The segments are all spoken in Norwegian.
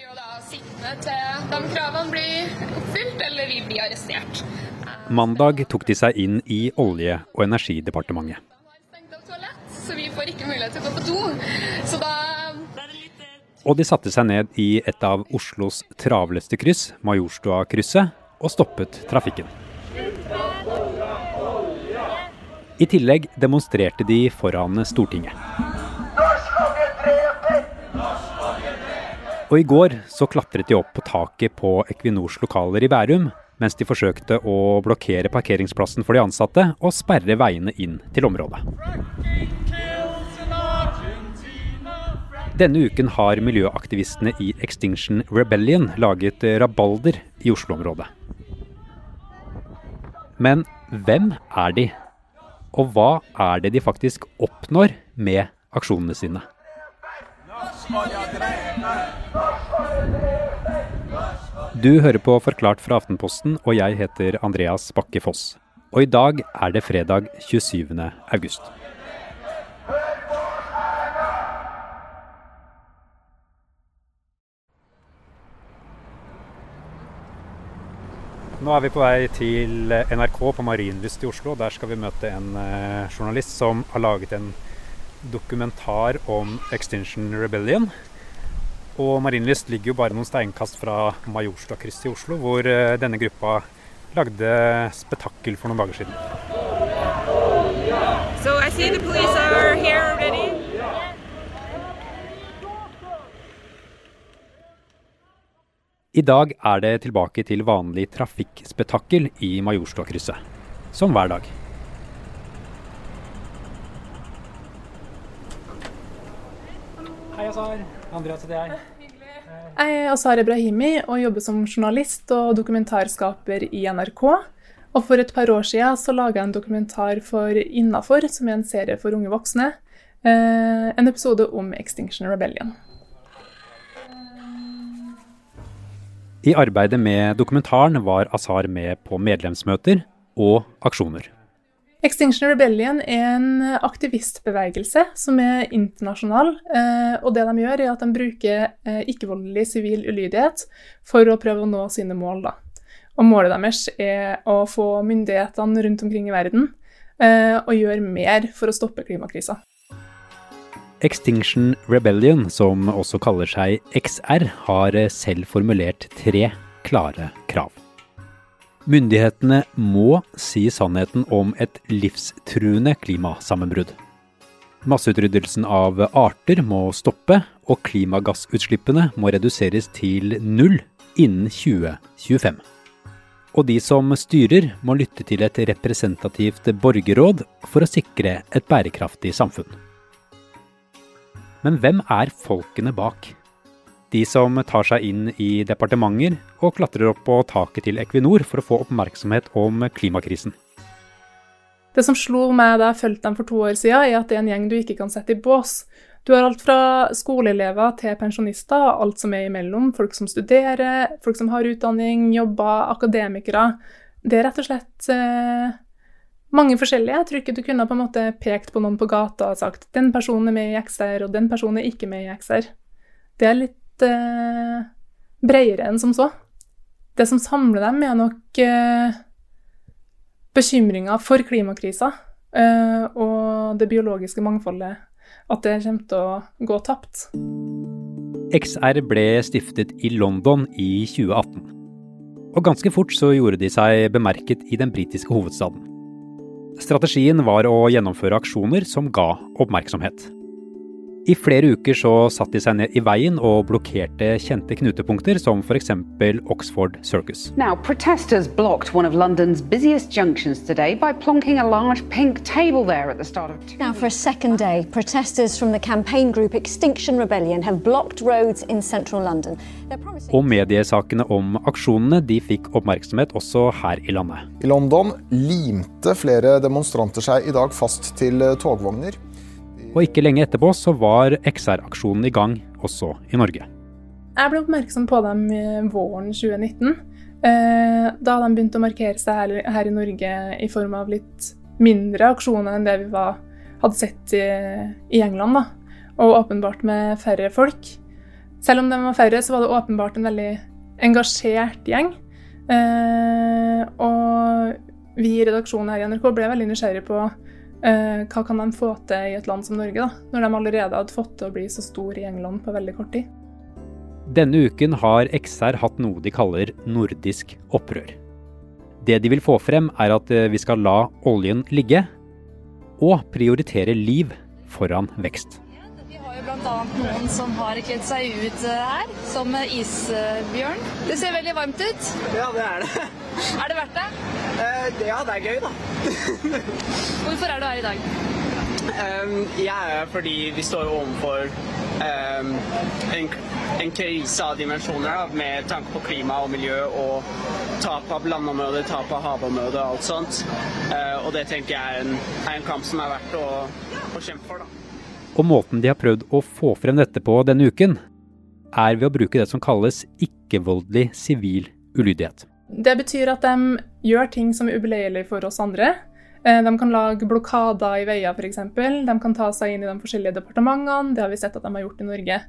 blir jo da sittende til de kravene blir oppfylt, eller vi blir arrestert. Mandag tok de seg inn i Olje- og energidepartementet. Toalett, så vi får ikke mulighet til å gå på do. Så da Og de satte seg ned i et av Oslos travleste kryss, Majorstua-krysset, og stoppet trafikken. I tillegg demonstrerte de foran Stortinget. Og i går så klatret de opp på taket på Equinors lokaler i Bærum, mens de forsøkte å blokkere parkeringsplassen for de ansatte og sperre veiene inn til området. Denne uken har miljøaktivistene i Extinction Rebellion laget rabalder i Oslo-området. Men hvem er de? Og hva er det de faktisk oppnår med aksjonene sine? Du hører på Forklart fra Aftenposten, og jeg heter Andreas Bakke Foss. Og i dag er det fredag 27. august. Nå er vi på vei til NRK på Marienlyst i Oslo. Der skal vi møte en eh, journalist som har laget en dokumentar om Extinction Rebellion. Og Marienlyst ligger jo bare noen steinkast fra Majorstad-krysset i Oslo, hvor eh, denne gruppa lagde spetakkel for noen dager siden. So I see the police are here already. I dag er det tilbake til vanlig trafikkspetakkel i Majorstad-krysset. Som hver dag. Hei, Azar. Andreas heter jeg. Jeg er Azar Ebrahimi og jobber som journalist og dokumentarskaper i NRK. Og for et par år siden så laga jeg en dokumentar for Innafor, som er en serie for unge voksne. Eh, en episode om Extinction Rebellion. I arbeidet med dokumentaren var Azar med på medlemsmøter og aksjoner. Extinction Rebellion er en aktivistbevegelse som er internasjonal. eh, Og det de gjør, er at de bruker eh, ikke-voldelig sivil ulydighet for å prøve å nå sine mål. Da. Og målet deres er å få myndighetene rundt omkring i verden og å gjøre mer for å stoppe klimakrisa. Extinction Rebellion, som også kaller seg XR, har selv formulert tre klare krav. Myndighetene må si sannheten om et livstruende klimasammenbrudd. Masseutryddelsen av arter må stoppe, og klimagassutslippene må reduseres til null innen 2025. Og de som styrer, må lytte til et representativt borgerråd for å sikre et bærekraftig samfunn. Men hvem er folkene bak? De som tar seg inn i departementer og klatrer opp på taket til Equinor for å få oppmerksomhet om klimakrisen. Det som slo meg da jeg fulgte dem for to år siden, er at det er en gjeng du ikke kan sette i bås. Du har alt fra skoleelever til pensjonister, alt som er imellom. Folk som studerer, folk som har utdanning, jobber, akademikere. Det er rett og slett eh, mange forskjellige. Jeg tror ikke du kunne på en måte pekt på noen på gata og sagt den personen er med i XR, og den personen er ikke med i XR. Det er litt eh, bredere enn som så. Det som samler dem, er nok eh, bekymringa for klimakrisa eh, og det biologiske mangfoldet. At det kommer til å gå tapt. XR ble stiftet i London i 2018. Og ganske fort så gjorde de seg bemerket i den britiske hovedstaden. Strategien var å gjennomføre aksjoner som ga oppmerksomhet. I flere uker så satte de seg ned i veien og blokkerte kjente knutepunkter, som f.eks. Oxford Circus. Now, protesters blocked one of London's busiest junctions today by plonking a large pink table there at the start of. Now, for a second day, protesters from the campaign group Extinction Rebellion have blocked roads in central London. Promising. Og mediesakene om aksjonene de fikk oppmerksomhet også her i landet. I London limte flere demonstranter seg i dag fast til togvogner. Og ikke lenge etterpå så var XR-aksjonen i gang også i Norge. Jeg ble oppmerksom på dem våren 2019. eh, Da de begynte å markere seg her, i Norge i form av litt mindre aksjoner enn det vi var, hadde sett i, i England. Da. Og åpenbart med færre folk. Selv om de var færre, så var det åpenbart en veldig engasjert gjeng. Eh, og vi i redaksjonen her i NRK ble veldig nysgjerrige på hva kan de få til i et land som Norge, da, når de allerede hadde fått til å bli så stor i England på veldig kort tid. Denne uken har XR hatt noe de kaller nordisk opprør. Det de vil få frem, er at eh, vi skal la oljen ligge, og prioritere liv foran vekst. Jo bl.a. noen som har kledd seg ut eh, her, som isbjørn. Det ser veldig varmt ut. Ja, det er det. Er det verdt det? Eh, ja, det er gøy, da. Hvorfor er du her i dag? Um, jeg er her fordi vi står overfor um, en, en krise av dimensjoner da, med tanke på klima og miljø og tap av landområder, tap av havområder og alt sånt. Uh, og det tenker jeg er en, er en kamp som er verdt å, å kjempe for. da. Og måten de har prøvd å få frem dette på denne uken, er ved å bruke det som kalles ikke-voldelig sivil ulydighet. Det betyr at de gjør ting som er ubeleilig for oss andre. Eh, De kan lage blokader i veier, f.eks. De kan ta seg inn i de forskjellige departementene. Det har vi sett at de har gjort i Norge.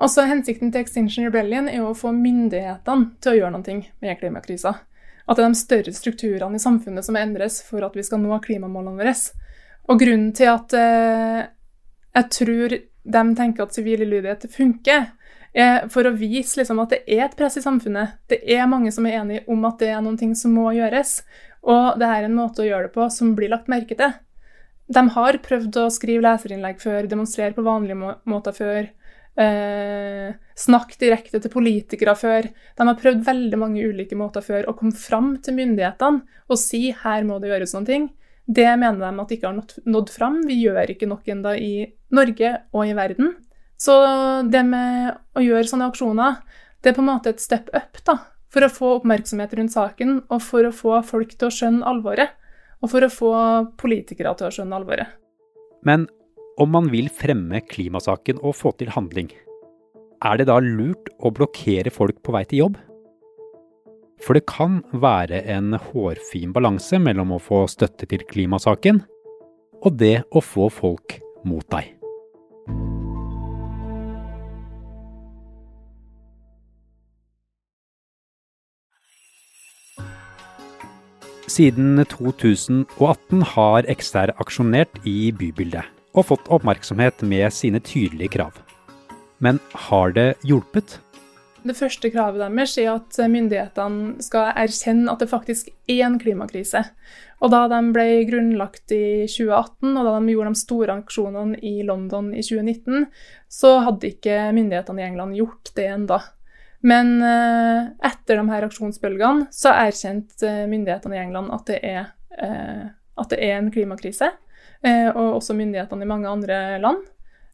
Også Hensikten til Extinction Rebellion er å få myndighetene til å gjøre noe med klimakrisa. At det er de større strukturene i samfunnet som endres for at vi skal nå klimamålene våre. Og grunnen til at eh, jeg tror de tenker at sivil ulydighet funker, er for å vise liksom, at det er et press i samfunnet. Det er mange som er enige om at det er noen ting som må gjøres. Og det er en måte å gjøre det på som blir lagt merke til. De har prøvd å skrive leserinnlegg før, demonstrere på vanlige må måter før. Eh, snakke direkte til politikere før. De har prøvd veldig mange ulike måter før å komme fram til myndighetene og si her må det gjøres noen ting. Det mener de at ikke har nådd fram. Vi gjør ikke nok ennå i Norge og i verden. Så det med å gjøre sånne aksjoner, det er på en måte et step up da, for å få oppmerksomhet rundt saken, og for å få folk til å skjønne alvoret. Og for å få politikere til å skjønne alvoret. Men om man vil fremme klimasaken og få til handling, er det da lurt å blokkere folk på vei til jobb? For det kan være en hårfin balanse mellom å få støtte til klimasaken og det å få folk mot deg. Siden 2018 har XR aksjonert i bybildet og fått oppmerksomhet med sine tydelige krav. Men har det hjulpet? Det første kravet deres er at myndighetene skal erkjenne at det faktisk er en klimakrise. Og da de ble grunnlagt i 2018, og da de gjorde de store aksjonene i London i 2019, så hadde ikke myndighetene i England gjort det enda. Men eh, etter de her aksjonsbølgene så erkjente myndighetene i England at det er, eh, at det er en klimakrise. Eh, og også myndighetene i mange andre land.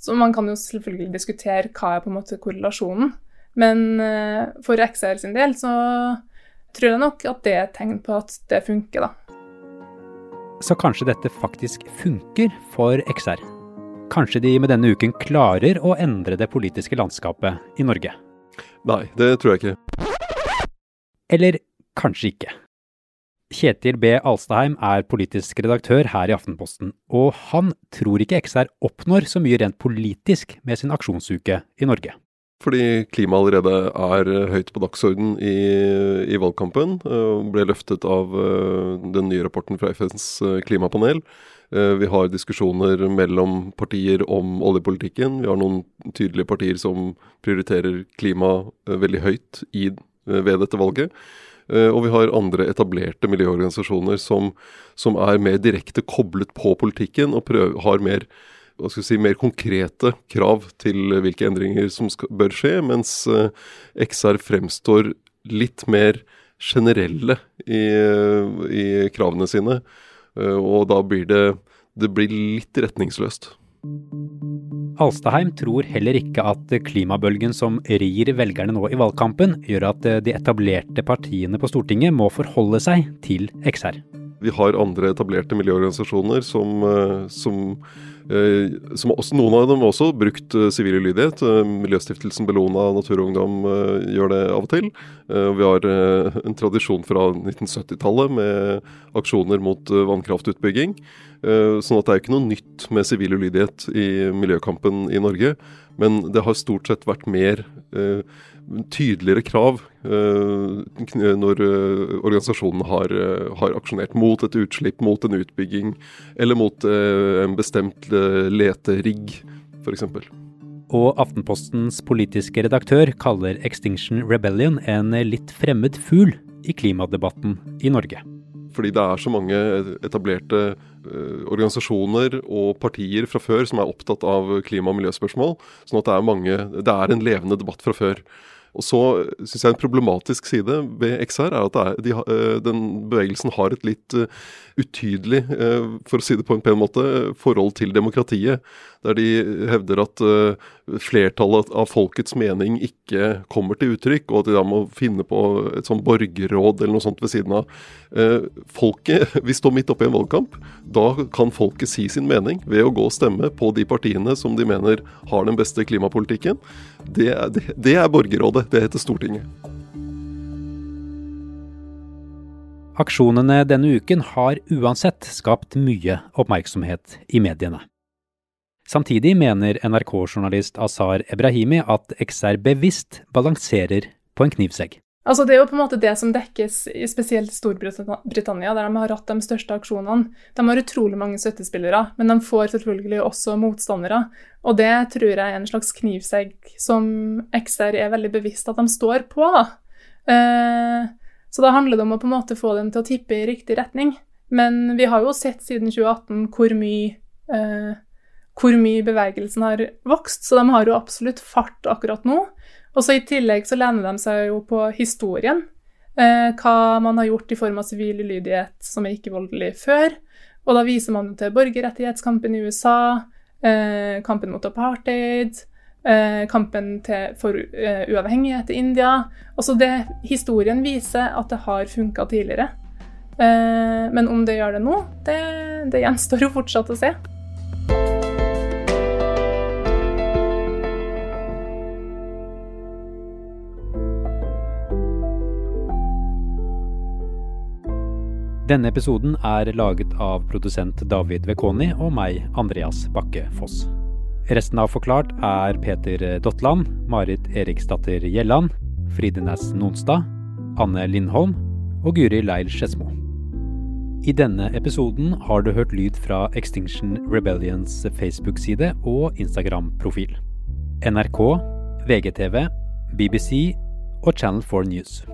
Så man kan jo selvfølgelig diskutere hva er på en måte korrelasjonen. Men eh, for XR sin del så tror jeg nok at det er et tegn på at det funker, da. Så kanskje dette faktisk funker for XR? Kanskje de med denne uken klarer å endre det politiske landskapet i Norge? Nei, det tror jeg ikke. Eller kanskje ikke. Kjetil B. Alstaheim er politisk redaktør her i Aftenposten, og han tror ikke XR oppnår så mye rent politisk med sin aksjonsuke i Norge. Fordi klima allerede er høyt på dagsorden i, i valgkampen. Uh, ble løftet av uh, den nye rapporten fra FNs klimapanel. Vi har diskusjoner mellom partier om oljepolitikken. Vi har noen tydelige partier som prioriterer klima veldig høyt i, ved dette valget. Og vi har andre etablerte miljøorganisasjoner som, som er mer direkte koblet på politikken og prøver, har mer hva skal si, mer konkrete krav til hvilke endringer som skal, bør skje, mens uh, XR fremstår litt mer generelle i, i kravene sine. Uh, og da blir det, det blir litt retningsløst. Alstaheim tror heller ikke at klimabølgen som rir velgerne nå i valgkampen, gjør at de etablerte partiene på Stortinget må forholde seg til XR. Vi har andre etablerte miljøorganisasjoner som, som Eh, som også, noen av dem har også brukt uh, sivil ulydighet. Miljøstiftelsen Bellona Naturungdom gjør det av og til. vi har en tradisjon fra 1970-tallet med aksjoner mot vannkraftutbygging. sånn at det er ikke noe nytt med sivil ulydighet i miljøkampen i Norge. Men det har stort sett vært mer tydeligere krav uh, når uh, organisasjonene har, uh, har, aksjonert mot et utslipp, mot en utbygging eller mot en bestemt leterigg, f.eks. Og Aftenpostens politiske redaktør kaller Extinction Rebellion en litt fremmed fugl i klimadebatten i Norge. Fordi det er så mange etablerte organisasjoner og partier fra før som er opptatt av klima- og miljøspørsmål. Sånn at det er, mange, det er en levende debatt fra før. Og så syns jeg en problematisk side ved XR er at er, de, eh, den bevegelsen har et litt uh, utydelig, uh, for å si det på en pen måte, forhold til demokratiet. Der de hevder at flertallet av folkets mening ikke kommer til uttrykk, og at de da må finne på et sånn borgerråd eller noe sånt ved siden av. folket, Vi står midt oppe i en valgkamp. Da kan folket si sin mening ved å gå og stemme på de partiene som de mener har den beste klimapolitikken. Det, det, det er borgerrådet. Det heter Stortinget. Aksjonene denne uken har uansett skapt mye oppmerksomhet i mediene. Samtidig mener NRK-journalist Azar Ebrahimi at XR bevisst balanserer på en knivsegg. Altså, det er jo på en måte det som dekkes i spesielt Storbritannia, der de har hatt de største aksjonene. De har utrolig mange støttespillere, men de får selvfølgelig også motstandere. Og det tror jeg er en slags knivsegg som XR er veldig bevisst at de står på. da. Eh, så da handler det om å på en måte få dem til å tippe i riktig retning. Men vi har jo sett siden 2018 hvor mye, eh, hvor mye bevegelsen har vokst, så de har jo absolutt fart akkurat nå. Og så I tillegg så lener de seg jo på historien. Eh, hva man har gjort i form av sivil ulydighet som er ikke-voldelig før. Og da viser man til borgerrettighetskampen i USA, eh, kampen mot apartheid, eh, kampen til, for eh, uavhengighet i India. Også det historien viser at det har funka tidligere. Eh, men om det gjør det nå, det, det gjenstår jo fortsatt å se. Denne episoden er laget av produsent David Vekoni og meg, Andreas Bakke Foss. Resten av Forklart er Peter Dotland, Marit Eriksdatter Gjelland, Fride Nonstad, Anne Lindholm og Guri Leil Skedsmo. I denne episoden har du hørt lyd fra Extinction Rebellions Facebook-side og Instagram-profil. NRK, VGTV, BBC og Channel 4 News.